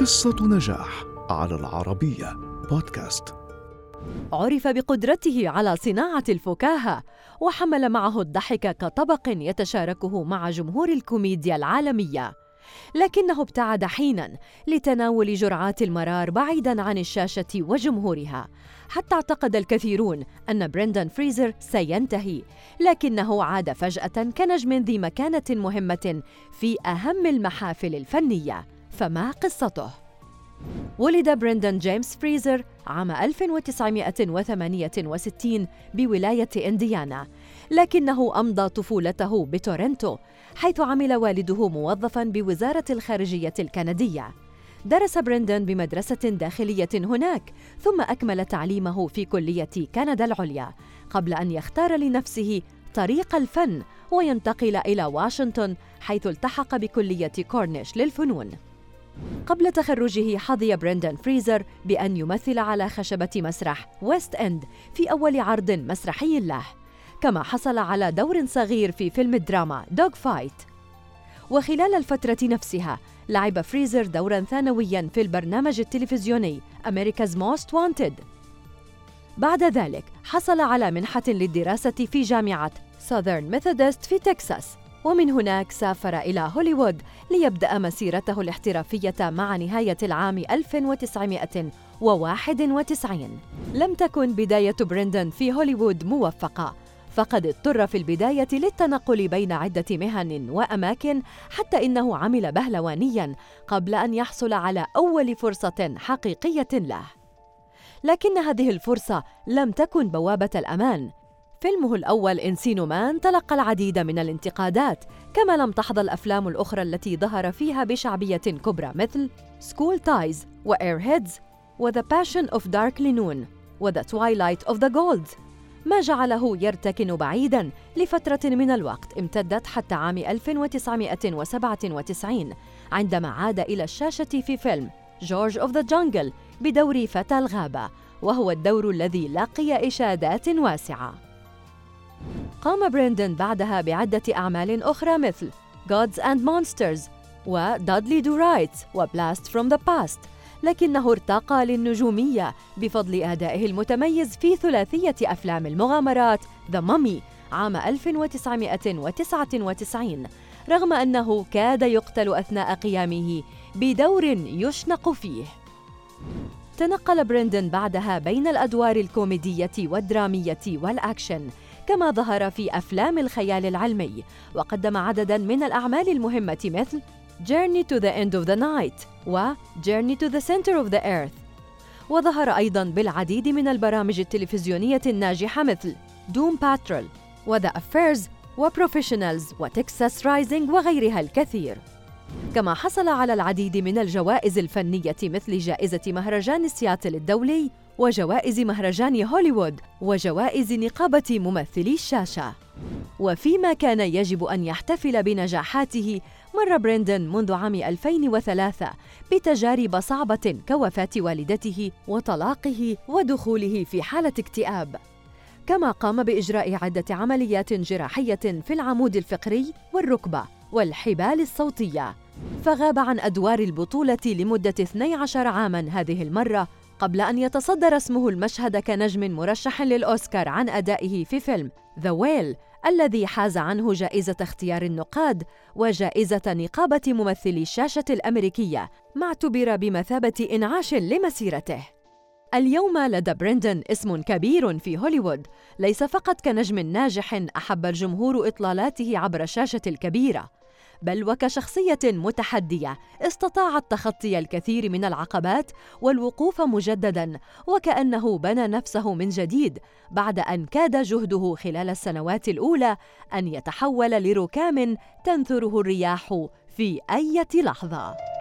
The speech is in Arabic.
قصة نجاح على العربية بودكاست. عرف بقدرته على صناعة الفكاهة وحمل معه الضحك كطبق يتشاركه مع جمهور الكوميديا العالمية. لكنه ابتعد حينا لتناول جرعات المرار بعيدا عن الشاشة وجمهورها. حتى اعتقد الكثيرون أن بريندان فريزر سينتهي لكنه عاد فجأة كنجم ذي مكانة مهمة في أهم المحافل الفنية. فما قصته؟ ولد بريندان جيمس فريزر عام 1968 بولاية إنديانا لكنه أمضى طفولته بتورنتو حيث عمل والده موظفاً بوزارة الخارجية الكندية درس بريندن بمدرسة داخلية هناك ثم أكمل تعليمه في كلية كندا العليا قبل أن يختار لنفسه طريق الفن وينتقل إلى واشنطن حيث التحق بكلية كورنيش للفنون قبل تخرجه حظي بريندن فريزر بأن يمثل على خشبة مسرح ويست إند في أول عرض مسرحي له كما حصل على دور صغير في فيلم الدراما Dogfight وخلال الفترة نفسها لعب فريزر دورا ثانويا في البرنامج التلفزيوني America's Most Wanted. بعد ذلك حصل على منحة للدراسة في جامعة Southern Methodist في تكساس. ومن هناك سافر إلى هوليوود ليبدأ مسيرته الاحترافية مع نهاية العام 1991 لم تكن بداية بريندن في هوليوود موفقة فقد اضطر في البداية للتنقل بين عدة مهن وأماكن حتى إنه عمل بهلوانياً قبل أن يحصل على أول فرصة حقيقية له. لكن هذه الفرصة لم تكن بوابة الأمان. فيلمه الأول Encino Man تلقى العديد من الانتقادات، كما لم تحظى الأفلام الأخرى التي ظهر فيها بشعبية كبرى مثل School Ties و Airheads و The Passion of Darkly Noon و The Twilight of the Golds ما جعله يرتكن بعيداً لفترة من الوقت امتدت حتى عام 1997 عندما عاد إلى الشاشة في فيلم George of the Jungle بدور فتى الغابة وهو الدور الذي لقي إشادات واسعة. قام بريندن بعدها بعدة أعمال أخرى مثل Gods and Monsters و Dudley Do Right و Blast from the Past لكنه ارتقى للنجومية بفضل أدائه المتميز في ثلاثية أفلام المغامرات The Mummy عام 1999 رغم أنه كاد يقتل أثناء قيامه بدور يشنق فيه. تنقل بريندن بعدها بين الأدوار الكوميدية والدرامية والأكشن كما ظهر في أفلام الخيال العلمي وقدم عدداً من الأعمال المهمة مثل Journey to the End of the Night و Journey to the Center of the Earth. وظهر أيضاً بالعديد من البرامج التلفزيونية الناجحة مثل Doom Patrol و The Affair و Professionals و Texas Rising وغيرها الكثير. كما حصل على العديد من الجوائز الفنية مثل جائزة مهرجان سياتل الدولي وجوائز مهرجان هوليوود وجوائز نقابة ممثلي الشاشة. وفيما كان يجب أن يحتفل بنجاحاته مر بريندن منذ عام 2003 بتجارب صعبة كوفاة والدته وطلاقه ودخوله في حالة اكتئاب. كما قام بإجراء عدة عمليات جراحية في العمود الفقري والركبة والحبال الصوتية. فغاب عن أدوار البطولة لمدة 12 عاماً هذه المرة قبل أن يتصدر اسمه المشهد كنجم مرشح للأوسكار عن أدائه في فيلم ذا ويل الذي حاز عنه جائزة اختيار النقاد وجائزة نقابة ممثلي الشاشة الأمريكية ما اعتبر بمثابة إنعاش لمسيرته. اليوم لدى بريندن اسم كبير في هوليوود ليس فقط كنجم ناجح أحب الجمهور إطلالاته عبر الشاشة الكبيرة بل وكشخصية متحدية استطاعت تخطي الكثير من العقبات والوقوف مجددا وكأنه بنى نفسه من جديد بعد أن كاد جهده خلال السنوات الأولى أن يتحول لركام تنثره الرياح في أي لحظة.